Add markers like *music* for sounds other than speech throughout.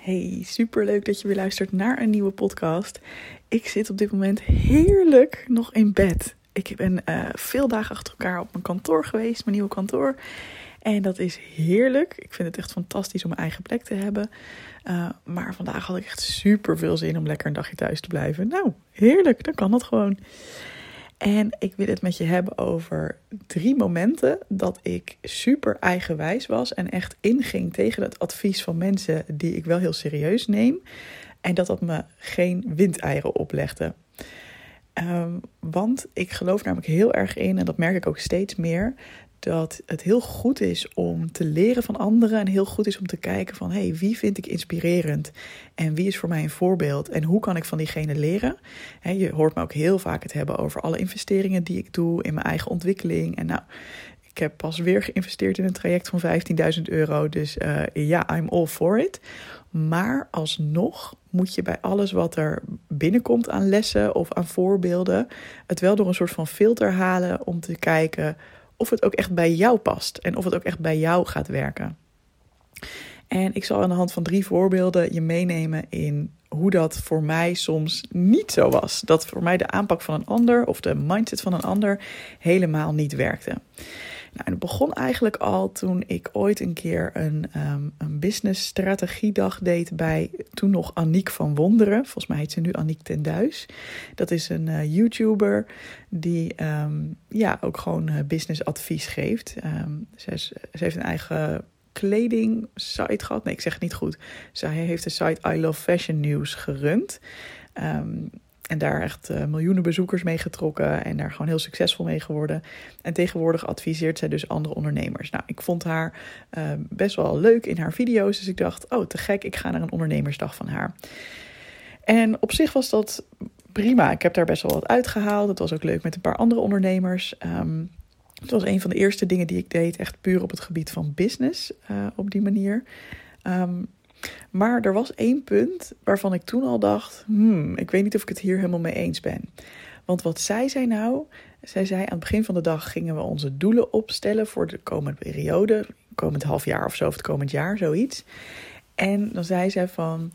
Hey, super leuk dat je weer luistert naar een nieuwe podcast. Ik zit op dit moment heerlijk nog in bed. Ik ben uh, veel dagen achter elkaar op mijn kantoor geweest, mijn nieuwe kantoor. En dat is heerlijk. Ik vind het echt fantastisch om mijn eigen plek te hebben. Uh, maar vandaag had ik echt super veel zin om lekker een dagje thuis te blijven. Nou, heerlijk, dan kan dat gewoon. En ik wil het met je hebben over drie momenten dat ik super eigenwijs was en echt inging tegen het advies van mensen die ik wel heel serieus neem. En dat dat me geen windeieren oplegde. Um, want ik geloof namelijk heel erg in, en dat merk ik ook steeds meer, dat het heel goed is om te leren van anderen en heel goed is om te kijken van hey, wie vind ik inspirerend en wie is voor mij een voorbeeld en hoe kan ik van diegene leren. je hoort me ook heel vaak het hebben over alle investeringen die ik doe in mijn eigen ontwikkeling. En nou, ik heb pas weer geïnvesteerd in een traject van 15.000 euro, dus uh, ja, I'm all for it. Maar alsnog moet je bij alles wat er binnenkomt aan lessen of aan voorbeelden, het wel door een soort van filter halen om te kijken of het ook echt bij jou past en of het ook echt bij jou gaat werken. En ik zal aan de hand van drie voorbeelden je meenemen in hoe dat voor mij soms niet zo was. Dat voor mij de aanpak van een ander of de mindset van een ander helemaal niet werkte. Nou, en het begon eigenlijk al toen ik ooit een keer een, um, een business strategiedag deed bij toen nog Aniek van Wonderen. Volgens mij heet ze nu Aniek ten Duis. Dat is een uh, YouTuber die um, ja, ook gewoon uh, business advies geeft. Um, ze, heeft een eigen kleding site gehad. Nee, ik zeg het niet goed. Zij heeft de site I Love Fashion News gerund. En daar echt uh, miljoenen bezoekers mee getrokken en daar gewoon heel succesvol mee geworden. En tegenwoordig adviseert zij dus andere ondernemers. Nou, ik vond haar uh, best wel leuk in haar video's. Dus ik dacht, oh te gek, ik ga naar een ondernemersdag van haar. En op zich was dat prima. Ik heb daar best wel wat uitgehaald. Het was ook leuk met een paar andere ondernemers. Um, het was een van de eerste dingen die ik deed, echt puur op het gebied van business, uh, op die manier. Um, maar er was één punt waarvan ik toen al dacht: hmm, ik weet niet of ik het hier helemaal mee eens ben. Want wat zij zei nou? Zij zei aan het begin van de dag gingen we onze doelen opstellen voor de komende periode, komend half jaar of zo, of het komend jaar, zoiets. En dan zei zij van.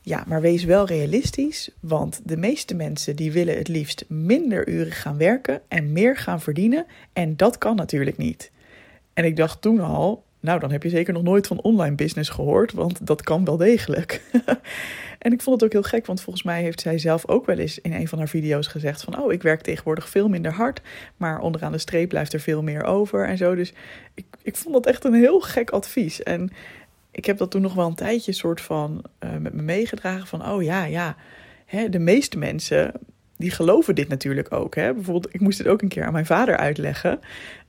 Ja, maar wees wel realistisch, want de meeste mensen die willen het liefst minder uren gaan werken en meer gaan verdienen en dat kan natuurlijk niet. En ik dacht toen al, nou, dan heb je zeker nog nooit van online business gehoord, want dat kan wel degelijk. *laughs* en ik vond het ook heel gek, want volgens mij heeft zij zelf ook wel eens in een van haar video's gezegd van, oh, ik werk tegenwoordig veel minder hard, maar onderaan de streep blijft er veel meer over en zo. Dus ik, ik vond dat echt een heel gek advies. En ik heb dat toen nog wel een tijdje soort van uh, met me meegedragen van, oh ja, ja, hè, de meeste mensen die geloven dit natuurlijk ook. Hè? Bijvoorbeeld, ik moest het ook een keer aan mijn vader uitleggen.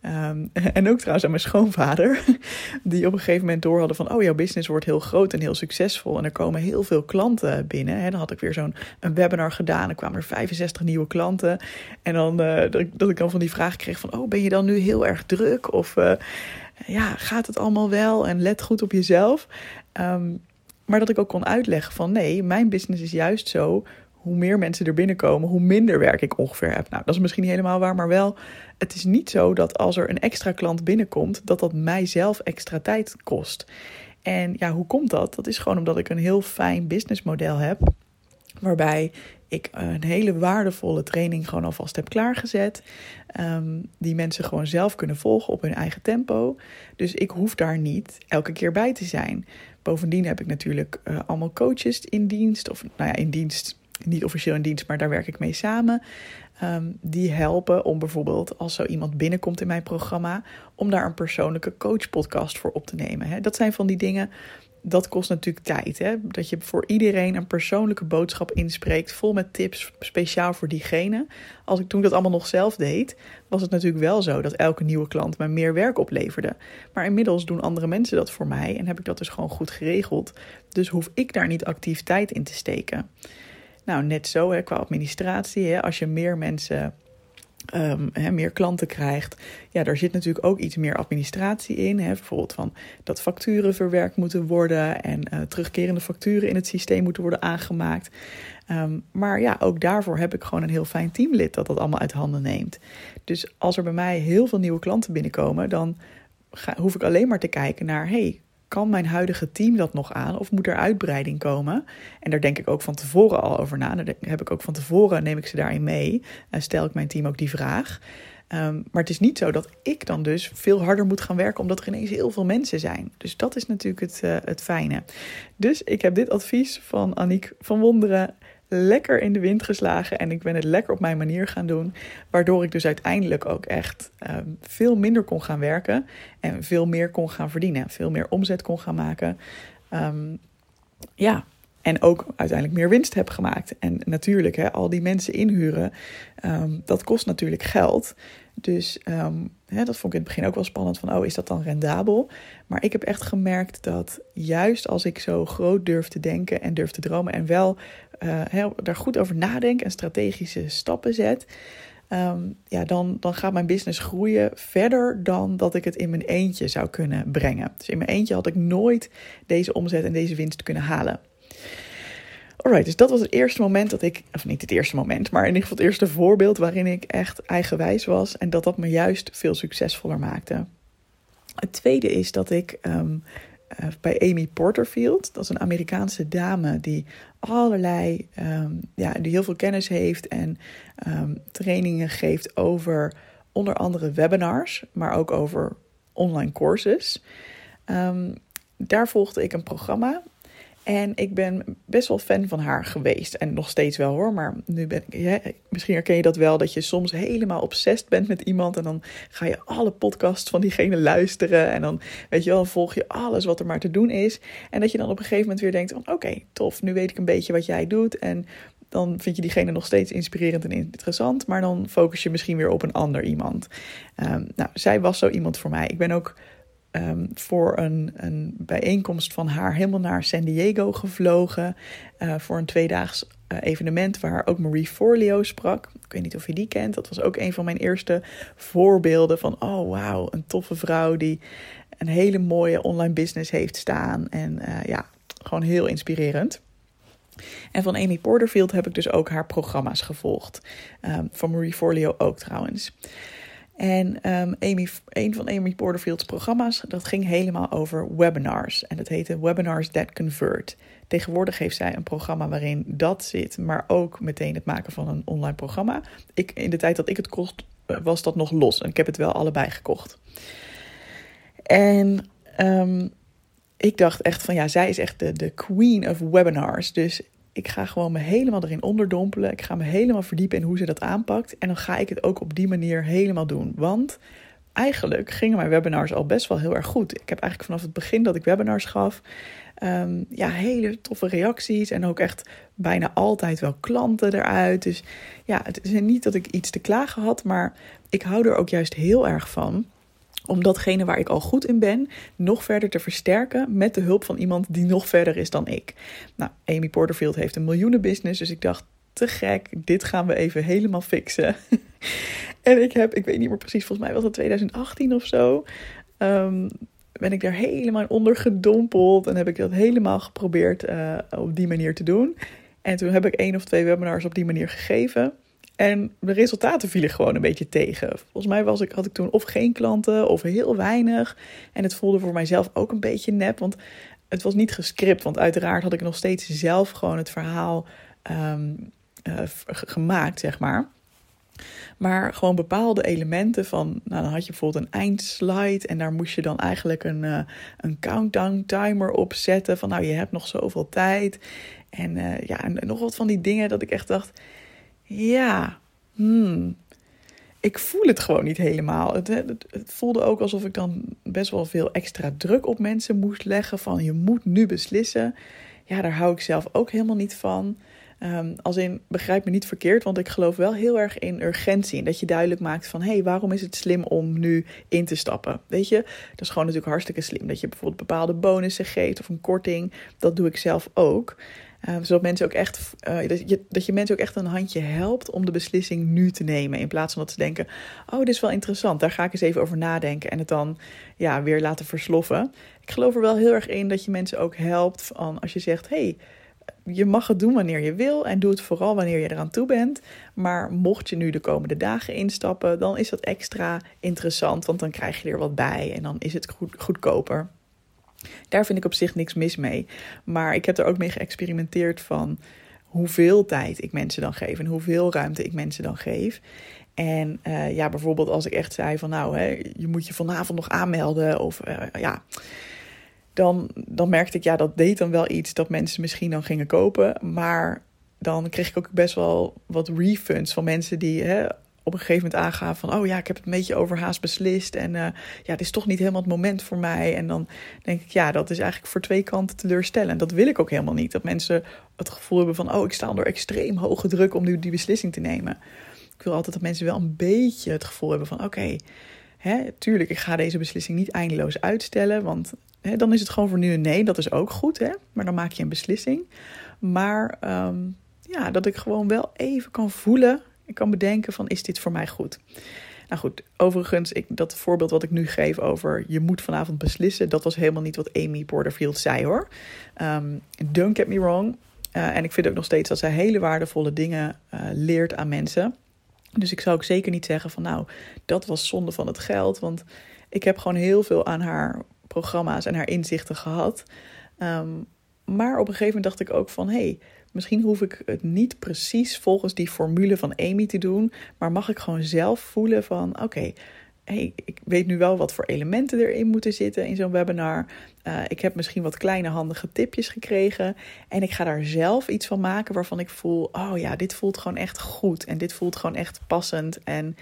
Um, *laughs* en ook trouwens aan mijn schoonvader. *laughs* Die op een gegeven moment door hadden van... oh, jouw business wordt heel groot en heel succesvol. En er komen heel veel klanten binnen. Hè? Dan had ik weer zo'n webinar gedaan. Er kwamen er 65 nieuwe klanten. En dan uh, dat, ik, dan van die vraag kreeg van... oh, ben je dan nu heel erg druk? Of uh, ja, gaat het allemaal wel? En let goed op jezelf. Um, maar dat ik ook kon uitleggen van... nee, mijn business is juist zo hoe meer mensen er binnenkomen, hoe minder werk ik ongeveer heb. Nou, dat is misschien niet helemaal waar, maar wel, het is niet zo dat als er een extra klant binnenkomt, dat dat mijzelf extra tijd kost. En ja, hoe komt dat? Dat is gewoon omdat ik een heel fijn businessmodel heb, waarbij ik een hele waardevolle training gewoon alvast heb klaargezet. Um, die mensen gewoon zelf kunnen volgen op hun eigen tempo. Dus ik hoef daar niet elke keer bij te zijn. Bovendien heb ik natuurlijk uh, allemaal coaches in dienst. Of nou ja, in dienst niet officieel in dienst, maar daar werk ik mee samen. Ehm, die helpen om bijvoorbeeld als zo iemand binnenkomt in mijn programma, om daar een persoonlijke coachpodcast voor op te nemen. Dat zijn van die dingen dat kost natuurlijk tijd. Hè? Dat je voor iedereen een persoonlijke boodschap inspreekt, vol met tips speciaal voor diegene. Als ik toen dat allemaal nog zelf deed, was het natuurlijk wel zo dat elke nieuwe klant me meer werk opleverde. Maar inmiddels doen andere mensen dat voor mij en heb ik dat dus gewoon goed geregeld. Dus hoef ik daar niet actief tijd in te steken. Nou, net zo hè, qua administratie. Hè, als je meer mensen um, meer klanten krijgt, ja, daar zit natuurlijk ook iets meer administratie in. Hè, bijvoorbeeld van dat facturen verwerkt moeten worden en uh, terugkerende facturen in het systeem moeten worden aangemaakt. Um, maar ja, ook daarvoor heb ik gewoon een heel fijn teamlid dat dat allemaal uit handen neemt. Dus als er bij mij heel veel nieuwe klanten binnenkomen, dan hoef ik alleen maar te kijken naar: hey, kan mijn huidige team dat nog aan of moet er uitbreiding komen? En daar denk ik ook van tevoren al over na. Daar heb ik ook van tevoren, neem ik ze daarin mee en stel ik mijn team ook die vraag. Um, maar het is niet zo dat ik dan dus veel harder moet gaan werken omdat er ineens heel veel mensen zijn. Dus dat is natuurlijk het, uh, het fijne. Dus ik heb dit advies van Aniek van Wonderen lekker in de wind geslagen en ik ben het lekker op mijn manier gaan doen. Waardoor ik dus uiteindelijk ook echt um, veel minder kon gaan werken en veel meer kon gaan verdienen. Veel meer omzet kon gaan maken. Um, ja, en ook uiteindelijk meer winst heb gemaakt. En natuurlijk, hè, al die mensen inhuren, um, dat kost natuurlijk geld. Dus um, hè, dat vond ik in het begin ook wel spannend van, oh, is dat dan rendabel? Maar ik heb echt gemerkt dat juist als ik zo groot durf te denken en durf te dromen en wel uh, daar goed over nadenk en strategische stappen zet, um, ja, dan, dan gaat mijn business groeien verder dan dat ik het in mijn eentje zou kunnen brengen. Dus in mijn eentje had ik nooit deze omzet en deze winst kunnen halen. Alright, dus dat was het eerste moment dat ik, of niet het eerste moment, maar in ieder geval het eerste voorbeeld waarin ik echt eigenwijs was en dat dat me juist veel succesvoller maakte. Het tweede is dat ik um, uh, bij Amy Porterfield, dat is een Amerikaanse dame die allerlei, um, ja, die heel veel kennis heeft en um, trainingen geeft over onder andere webinars, maar ook over online courses. daar volgde ik een programma en ik ben best wel fan van haar geweest. En nog steeds wel hoor. Maar nu ben ik. Misschien herken je dat wel. Dat je soms helemaal obsessed bent met iemand. En dan ga je alle podcasts van diegene luisteren. En dan weet je wel, volg je alles wat er maar te doen is. En dat je dan op een gegeven moment weer denkt: oké, tof. Nu weet ik een beetje wat jij doet. En dan vind je diegene nog steeds inspirerend en interessant. Maar dan focus je misschien weer op een ander iemand. Um, nou, zij was zo iemand voor mij. Ik ben ook um, voor een, een bijeenkomst van haar helemaal naar San Diego gevlogen. Uh, voor een tweedaags uh, evenement waar ook Marie Forleo sprak. Ik weet niet of je die kent. Dat was ook een van mijn eerste voorbeelden van... oh wauw, een toffe vrouw die een hele mooie online business heeft staan. En uh, ja, gewoon heel inspirerend. En van Amy Porterfield heb ik dus ook haar programma's gevolgd. Um, van Marie Forleo ook trouwens. En um, Amy, een van Amy Porterfield's programma's, dat ging helemaal over webinars. En dat heette Webinars That Convert. Tegenwoordig heeft zij een programma waarin dat zit, maar ook meteen het maken van een online programma. Ik, in de tijd dat ik het kocht, was dat nog los. En ik heb het wel allebei gekocht. En um, ik dacht echt van ja, zij is echt de, de queen of webinars. Dus ik ga gewoon me helemaal erin onderdompelen. Ik ga me helemaal verdiepen in hoe ze dat aanpakt. En dan ga ik het ook op die manier helemaal doen. Want eigenlijk gingen mijn webinars al best wel heel erg goed. Ik heb eigenlijk vanaf het begin dat ik webinars gaf, um, ja, hele toffe reacties. En ook echt bijna altijd wel klanten eruit. Dus ja, het is niet dat ik iets te klagen had, maar ik hou er ook juist heel erg van om datgene waar ik al goed in ben nog verder te versterken met de hulp van iemand die nog verder is dan ik. Nou, Amy Porterfield heeft een miljoenenbusiness, dus ik dacht te gek, dit gaan we even helemaal fixen. *laughs* en ik heb, ik weet niet meer precies, volgens mij was dat 2018 of zo. Um, ben ik daar helemaal onder gedompeld en heb ik dat helemaal geprobeerd uh, op die manier te doen. En toen heb ik één of twee webinars op die manier gegeven. En de resultaten vielen gewoon een beetje tegen. Volgens mij was ik, had ik toen of geen klanten of heel weinig. En het voelde voor mijzelf ook een beetje nep, want het was niet gescript. Want uiteraard had ik nog steeds zelf gewoon het verhaal um, uh, gemaakt, zeg maar. Maar gewoon bepaalde elementen van, nou dan had je bijvoorbeeld een eindslide en daar moest je dan eigenlijk een, uh, een countdown timer op zetten van nou je hebt nog zoveel tijd. En uh, ja, en nog wat van die dingen dat ik echt dacht, ja, hmm, ik voel het gewoon niet helemaal. Het, het, voelde ook alsof ik dan best wel veel extra druk op mensen moest leggen. Van je moet nu beslissen. Ja, daar hou ik zelf ook helemaal niet van. Um, als in, begrijp me niet verkeerd, want ik geloof wel heel erg in urgentie. En dat je duidelijk maakt van, hé, hey, waarom is het slim om nu in te stappen? Weet je, dat is gewoon natuurlijk hartstikke slim. Dat je bijvoorbeeld bepaalde bonussen geeft of een korting. Dat doe ik zelf ook. Uh, zodat mensen ook echt, uh, dat, je, dat je mensen ook echt een handje helpt om de beslissing nu te nemen. In plaats van dat ze denken: Oh, dit is wel interessant, daar ga ik eens even over nadenken. En het dan ja, weer laten versloffen. Ik geloof er wel heel erg in dat je mensen ook helpt van als je zegt: Hey, je mag het doen wanneer je wil en doe het vooral wanneer je eraan toe bent. Maar mocht je nu de komende dagen instappen, dan is dat extra interessant, want dan krijg je er wat bij en dan is het goed, goedkoper. Daar vind ik op zich niks mis mee. Maar ik heb er ook mee geëxperimenteerd van hoeveel tijd ik mensen dan geef en hoeveel ruimte ik mensen dan geef. En uh, ja, bijvoorbeeld als ik echt zei van nou, hè, je moet je vanavond nog aanmelden of uh, ja, dan, dan merkte ik ja, dat deed dan wel iets dat mensen misschien dan gingen kopen. Maar dan kreeg ik ook best wel wat refunds van mensen die hè, op een gegeven moment aangaven van... oh ja, ik heb het een beetje overhaast beslist en uh, ja, het is toch niet helemaal het moment voor mij. En dan denk ik, ja, dat is eigenlijk voor twee kanten teleurstellend. Dat wil ik ook helemaal niet. Dat mensen het gevoel hebben van... oh, ik sta onder extreem hoge druk om nu die beslissing te nemen. Ik wil altijd dat mensen wel een beetje het gevoel hebben van... oké, tuurlijk, ik ga deze beslissing niet eindeloos uitstellen... want hè, dan is het gewoon voor nu een nee, dat is ook goed, hè? maar dan maak je een beslissing. Maar um, ja, dat ik gewoon wel even kan voelen ik kan bedenken van is dit voor mij goed? Nou goed, overigens, ik, dat voorbeeld wat ik nu geef over je moet vanavond beslissen, dat was helemaal niet wat Amy Porterfield zei hoor. Um, don't get me wrong. Uh, en ik vind ook nog steeds dat zij hele waardevolle dingen uh, leert aan mensen. Dus ik zou ook zeker niet zeggen van nou, dat was zonde van het geld. Want ik heb gewoon heel veel aan haar programma's en haar inzichten gehad. Um, maar op een gegeven moment dacht ik ook van hé, hey, Misschien hoef ik het niet precies volgens die formule van Amy te doen, maar mag ik gewoon zelf voelen van oké, hey, ik weet nu wel wat voor elementen erin moeten zitten in zo'n webinar. Uh, ik heb misschien wat kleine handige tipjes gekregen. En ik ga daar zelf iets van maken waarvan ik voel: oh ja, dit voelt gewoon echt goed. En dit voelt gewoon echt passend. En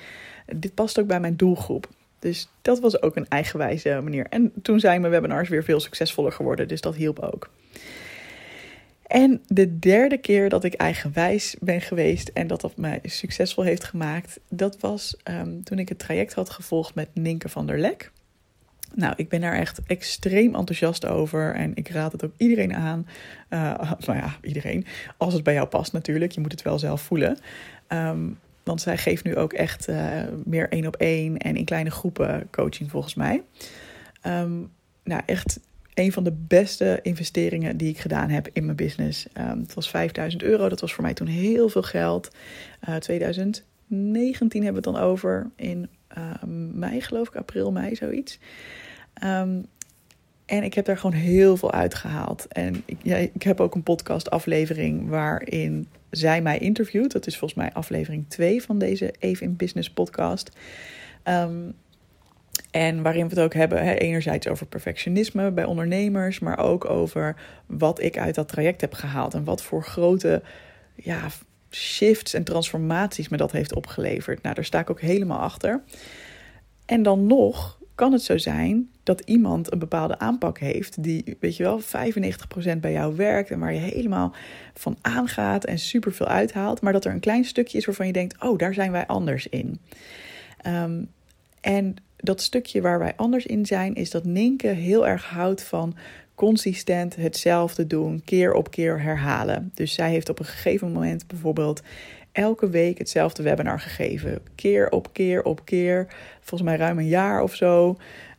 dit past ook bij mijn doelgroep. Dus dat was ook een eigenwijze manier. En toen zijn mijn webinars weer veel succesvoller geworden. Dus dat hielp ook. En de derde keer dat ik eigenwijs ben geweest en dat dat mij succesvol heeft gemaakt, dat was um, toen ik het traject had gevolgd met Ninke van der Lek. Nou, ik ben daar echt extreem enthousiast over en ik raad het ook iedereen aan. Uh, *laughs* nou ja, iedereen. Als het bij jou past natuurlijk, je moet het wel zelf voelen. Um, want zij geeft nu ook echt uh, meer één op één en in kleine groepen coaching volgens mij. Um, nou, echt een van de beste investeringen die ik gedaan heb in mijn business. Um, het was 5000 euro, dat was voor mij toen heel veel geld. Uh, 2019 hebben we het dan over, in uh, mei geloof ik, april, mei, zoiets. Um, en ik heb daar gewoon heel veel uitgehaald. En ik, ik heb ook een podcast aflevering waarin zij mij interviewt. Dat is volgens mij aflevering 2 van deze Even in Business podcast. En waarin we het ook hebben, enerzijds over perfectionisme bij ondernemers, maar ook over wat ik uit dat traject heb gehaald en wat voor grote ja, shifts en transformaties me dat heeft opgeleverd. Nou, daar sta ik ook helemaal achter. En dan nog kan het zo zijn dat iemand een bepaalde aanpak heeft die, weet je wel, 95% bij jou werkt en waar je helemaal van aangaat en super veel uithaalt, maar dat er een klein stukje is waarvan je denkt, oh, daar zijn wij anders in. Um, en dat stukje waar wij anders in zijn, is dat Ninke heel erg houdt van consistent hetzelfde doen, keer op keer herhalen. Dus zij heeft op een gegeven moment bijvoorbeeld elke week hetzelfde webinar gegeven. Keer op keer op keer. Volgens mij ruim een jaar of zo.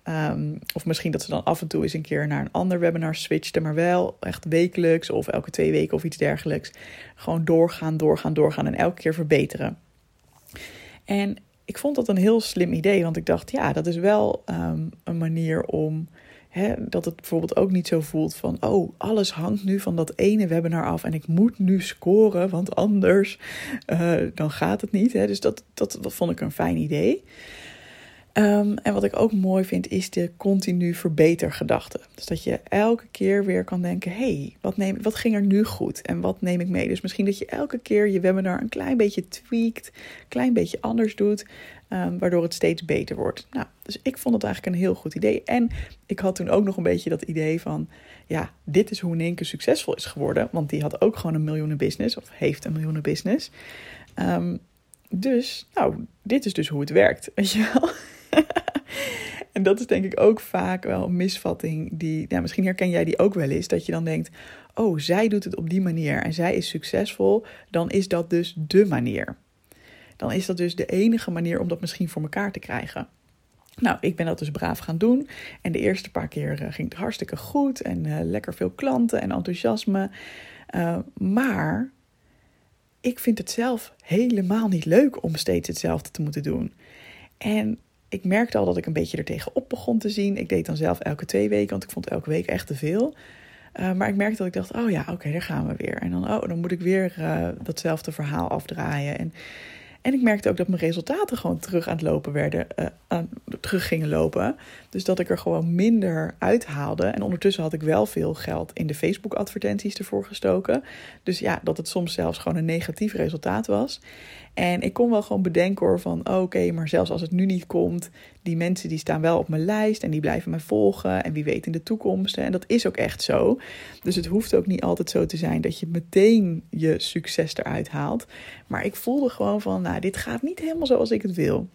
Um, of misschien dat ze dan af en toe eens een keer naar een ander webinar switchte, maar wel echt wekelijks of elke twee weken of iets dergelijks. Gewoon doorgaan, doorgaan, doorgaan en elke keer verbeteren. En ik vond dat een heel slim idee, want ik dacht, ja, dat is wel um, een manier om. Dat het bijvoorbeeld ook niet zo voelt van, oh, alles hangt nu van dat ene webinar af en ik moet nu scoren, want anders uh, dan gaat het niet. Hè. Dus dat, dat, dat vond ik een fijn idee. Ehm, en wat ik ook mooi vind is de continu verbetergedachte. Dus dat je elke keer weer kan denken: hey, wat, wat ging er nu goed en wat neem ik mee? Dus misschien dat je elke keer je webinar een klein beetje tweakt, een klein beetje anders doet, um, waardoor het steeds beter wordt. Nou, dus ik vond het eigenlijk een heel goed idee. En ik had toen ook nog een beetje dat idee van: ja, dit is hoe Ninke succesvol is geworden. Want die had ook gewoon een miljoenen business, of heeft een miljoenen business. Um, dus, nou, dit is dus hoe het werkt. Weet je wel? *laughs* en dat is denk ik ook vaak wel een misvatting die, nou, misschien herken jij die ook wel eens, dat je dan denkt, oh, zij doet het op die manier en zij is succesvol, dan is dat dus de manier. Dan is dat dus de enige manier om dat misschien voor elkaar te krijgen. Nou, ik ben dat dus braaf gaan doen. En de eerste paar keer uh, ging het hartstikke goed. En uh, lekker veel klanten en enthousiasme. Uh, maar ik vind het zelf helemaal niet leuk om steeds hetzelfde te moeten doen. En ik merkte al dat ik een beetje er tegenop begon te zien. Ik deed dan zelf elke twee weken, want ik vond elke week echt te veel. Uh, maar ik merkte dat ik dacht, oh ja, oké, daar gaan we weer. En dan, oh, dan moet ik weer uh, datzelfde verhaal afdraaien. En en ik merkte ook dat mijn resultaten gewoon terug aan het lopen werden, uh, terug gingen lopen. Dus dat ik er gewoon minder uithaalde. En ondertussen had ik wel veel geld in de Facebook-advertenties ervoor gestoken. Dus ja, dat het soms zelfs gewoon een negatief resultaat was. En ik kon wel gewoon bedenken hoor van oh, oké, maar zelfs als het nu niet komt, die mensen die staan wel op mijn lijst en die blijven mij volgen en wie weet in de toekomst. En dat is ook echt zo. Dus het hoeft ook niet altijd zo te zijn dat je meteen je succes eruit haalt. Maar ik voelde gewoon van, nou, dit gaat niet helemaal zoals ik het wil.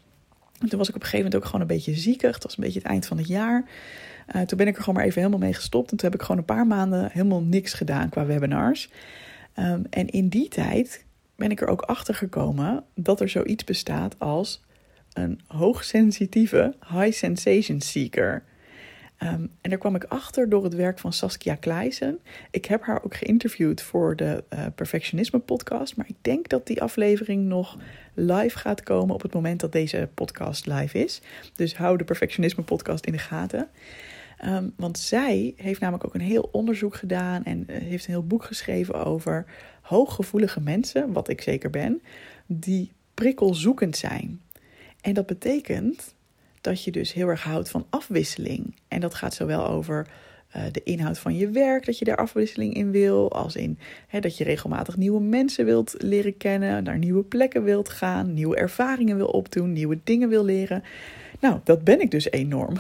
En toen was ik op een gegeven moment ook gewoon een beetje ziekig. Het was een beetje het eind van het jaar. Uh, toen ben ik er gewoon maar even helemaal mee gestopt. En toen heb ik gewoon een paar maanden helemaal niks gedaan qua webinars. Um, en in die tijd ben ik er ook achter gekomen dat er zoiets bestaat als een hoogsensitieve high sensation seeker. Um, en daar kwam ik achter door het werk van Saskia Kleisen. Ik heb haar ook geïnterviewd voor de uh, Perfectionisme podcast. Maar ik denk dat die aflevering nog live gaat komen op het moment dat deze podcast live is. Dus hou de Perfectionisme podcast in de gaten. Um, want zij heeft namelijk ook een heel onderzoek gedaan en uh, heeft een heel boek geschreven over hooggevoelige mensen, wat ik zeker ben, die prikkelzoekend zijn. En dat betekent dat je dus heel erg houdt van afwisseling. En dat gaat zowel over uh, de inhoud van je werk, dat je daar afwisseling in wil, als in hè, dat je regelmatig nieuwe mensen wilt leren kennen, naar nieuwe plekken wilt gaan, nieuwe ervaringen wil opdoen, nieuwe dingen wil leren. Nou, dat ben ik dus enorm.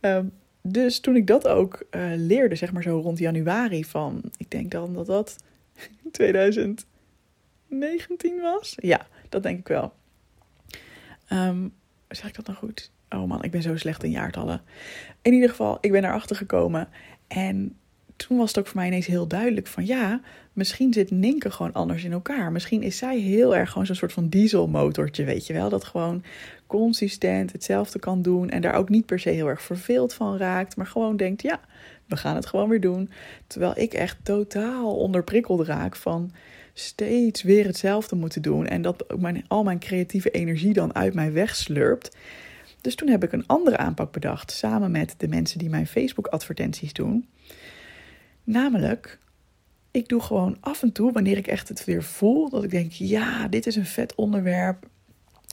um, *laughs* dus toen ik dat ook uh, leerde, zeg maar zo rond januari van, ik denk dan dat dat *laughs* 2019 was. Ja, dat denk ik wel. Um, zeg ik dat nou goed? Oh man, ik ben zo slecht in jaartallen. In ieder geval, ik ben erachter gekomen. En toen was het ook voor mij ineens heel duidelijk van ja, misschien zit Ninke gewoon anders in elkaar. Misschien is zij heel erg gewoon zo'n soort van dieselmotortje, weet je wel. Dat gewoon consistent hetzelfde kan doen en daar ook niet per se heel erg verveeld van raakt. Maar gewoon denkt ja, we gaan het gewoon weer doen. Terwijl ik echt totaal onderprikkeld raak van steeds weer hetzelfde moeten doen. En dat mijn, al mijn creatieve energie dan uit mij wegslurpt. Dus toen heb ik een andere aanpak bedacht, samen met de mensen die mijn Facebook-advertenties doen. Namelijk, ik doe gewoon af en toe, wanneer ik echt het weer voel, dat ik denk: ja, dit is een vet onderwerp.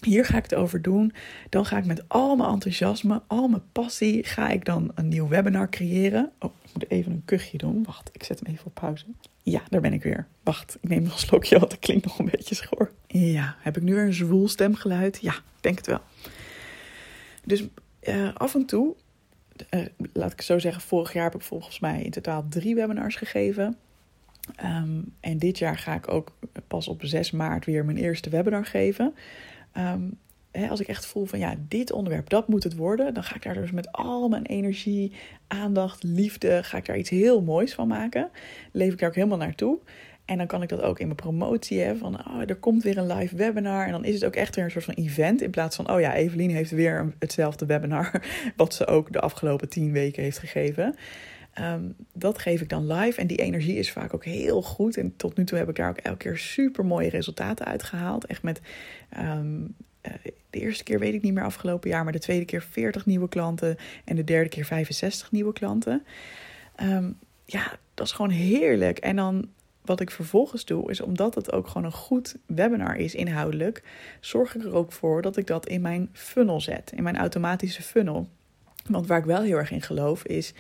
Hier ga ik het over doen. Dan ga ik met al mijn enthousiasme, al mijn passie, ga ik dan een nieuw webinar creëren. Oh, ik moet even een kuchje doen. Wacht, ik zet hem even op pauze. Ja, daar ben ik weer. Wacht, ik neem nog een slokje, want dat klinkt nog een beetje schoor. Ja, heb ik nu weer een zwoel stemgeluid? Ja, denk het wel. Dus uh, af en toe, uh, laat ik zo zeggen, vorig jaar heb ik volgens mij in totaal drie webinars gegeven. Um, en dit jaar ga ik ook pas op 6 maart weer mijn eerste webinar geven. Um, hè, als ik echt voel van ja, dit onderwerp, dat moet het worden, dan ga ik daar dus met al mijn energie, aandacht, liefde, ga ik daar iets heel moois van maken. Leef ik daar ook helemaal naartoe. En dan kan ik dat ook in mijn promotie hebben. Van, oh, er komt weer een live webinar. En dan is het ook echt weer een soort van event. In plaats van, oh ja, Evelien heeft weer hetzelfde webinar. *laughs* Wat ze ook de afgelopen tien weken heeft gegeven. Um, dat geef ik dan live. En die energie is vaak ook heel goed. En tot nu toe heb ik daar ook elke keer super mooie resultaten uitgehaald. Echt met. Um, de eerste keer weet ik niet meer afgelopen jaar. Maar de tweede keer 40 nieuwe klanten. En de derde keer 65 nieuwe klanten. Um, ja, dat is gewoon heerlijk. En dan wat ik vervolgens doe, is omdat het ook gewoon een goed webinar is inhoudelijk, zorg ik er ook voor dat ik dat in mijn funnel zet, in mijn automatische funnel. Want waar ik wel heel erg in geloof is.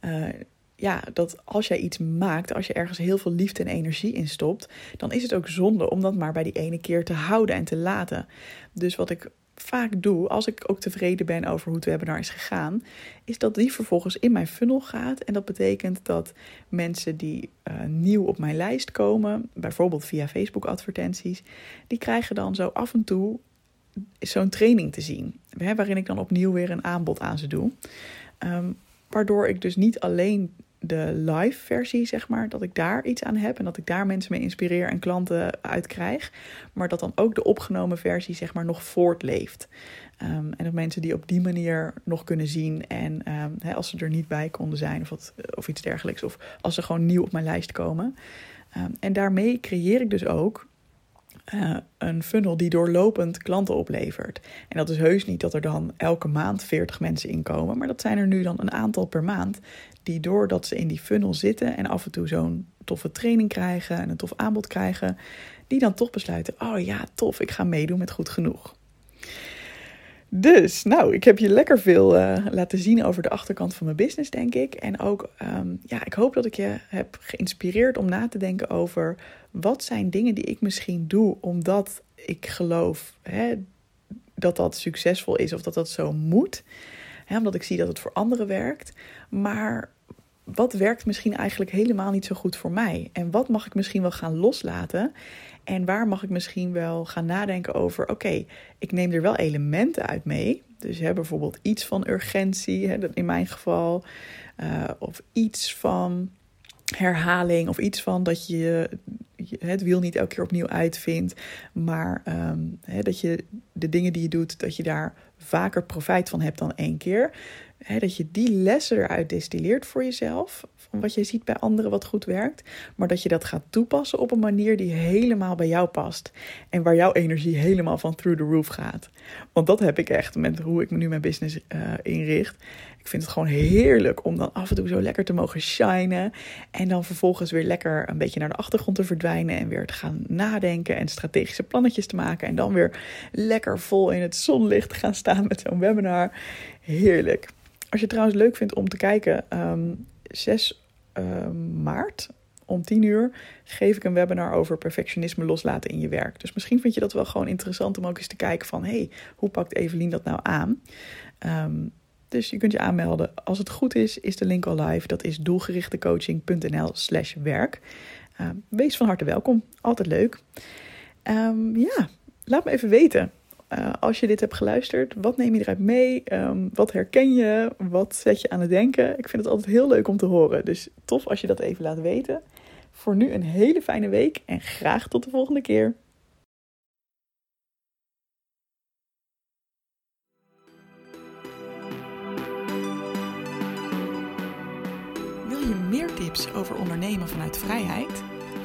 Uh, ja, dat als jij iets maakt, als je ergens heel veel liefde en energie in stopt, dan is het ook zonde om dat maar bij die ene keer te houden en te laten. Dus wat ik vaak doe, als ik ook tevreden ben over hoe het webinar is gegaan, is dat die vervolgens in mijn funnel gaat. En dat betekent dat mensen die uh, nieuw op mijn lijst komen, bijvoorbeeld via Facebook advertenties, die krijgen dan zo af en toe zo'n training te zien. Waarin ik dan opnieuw weer een aanbod aan ze doe. Um, waardoor ik dus niet alleen de live versie, zeg maar, dat ik daar iets aan heb en dat ik daar mensen mee inspireer en klanten uit krijg, maar dat dan ook de opgenomen versie, zeg maar, nog voortleeft. Um, en dat mensen die op die manier nog kunnen zien en um, als ze er niet bij konden zijn of, wat, of iets dergelijks, of als ze gewoon nieuw op mijn lijst komen. Um, en daarmee creëer ik dus ook uh, een funnel die doorlopend klanten oplevert. En dat is heus niet dat er dan elke maand 40 mensen inkomen, maar dat zijn er nu dan een aantal per maand die doordat ze in die funnel zitten en af en toe zo'n toffe training krijgen en een tof aanbod krijgen, die dan toch besluiten: oh ja, tof, ik ga meedoen met goed genoeg. Dus, nou, ik heb je lekker veel uh, laten zien over de achterkant van mijn business, denk ik. En ook, um, ja, ik hoop dat ik je heb geïnspireerd om na te denken over wat zijn dingen die ik misschien doe omdat ik geloof hè, dat dat succesvol is of dat dat zo moet. Hè, omdat ik zie dat het voor anderen werkt. Maar wat werkt misschien eigenlijk helemaal niet zo goed voor mij? En wat mag ik misschien wel gaan loslaten? En waar mag ik misschien wel gaan nadenken over: oké, ik neem er wel elementen uit mee. Dus hè, bijvoorbeeld iets van urgentie, hè, in mijn geval, uh, of iets van herhaling of iets van dat je het wiel niet elke keer opnieuw uitvindt, maar um, dat je de dingen die je doet, dat je daar vaker profijt van hebt dan één keer. Dat je die lessen eruit destilleert voor jezelf, van wat je ziet bij anderen wat goed werkt, maar dat je dat gaat toepassen op een manier die helemaal bij jou past en waar jouw energie helemaal van through the roof gaat. Want dat heb ik echt met hoe ik nu mijn business uh, inricht. Ik vind het gewoon heerlijk om dan af en toe zo lekker te mogen shinen. En dan vervolgens weer lekker een beetje naar de achtergrond te verdwijnen. En weer te gaan nadenken en strategische plannetjes te maken. En dan weer lekker vol in het zonlicht te gaan staan met zo'n webinar. Heerlijk. Als je het trouwens leuk vindt om te kijken, um, ehm, 6 ehm, maart om 10 uur geef ik een webinar over perfectionisme loslaten in je werk. Dus misschien vind je dat wel gewoon interessant om ook eens te kijken van... hey, hoe pakt Evelien dat nou aan? Um, dus je kunt je aanmelden. Als het goed is, is de link al live. Dat is doelgerichtecoaching.nl slash werk. Wees van harte welkom. Altijd leuk. Ja, laat me even weten. Uh, als je dit hebt geluisterd, wat neem je eruit mee? Um, wat herken je? Wat zet je aan het denken? Ik vind het altijd heel leuk om te horen. Dus tof als je dat even laat weten. Voor nu een hele fijne week en graag tot de volgende keer. meer tips over ondernemen vanuit vrijheid?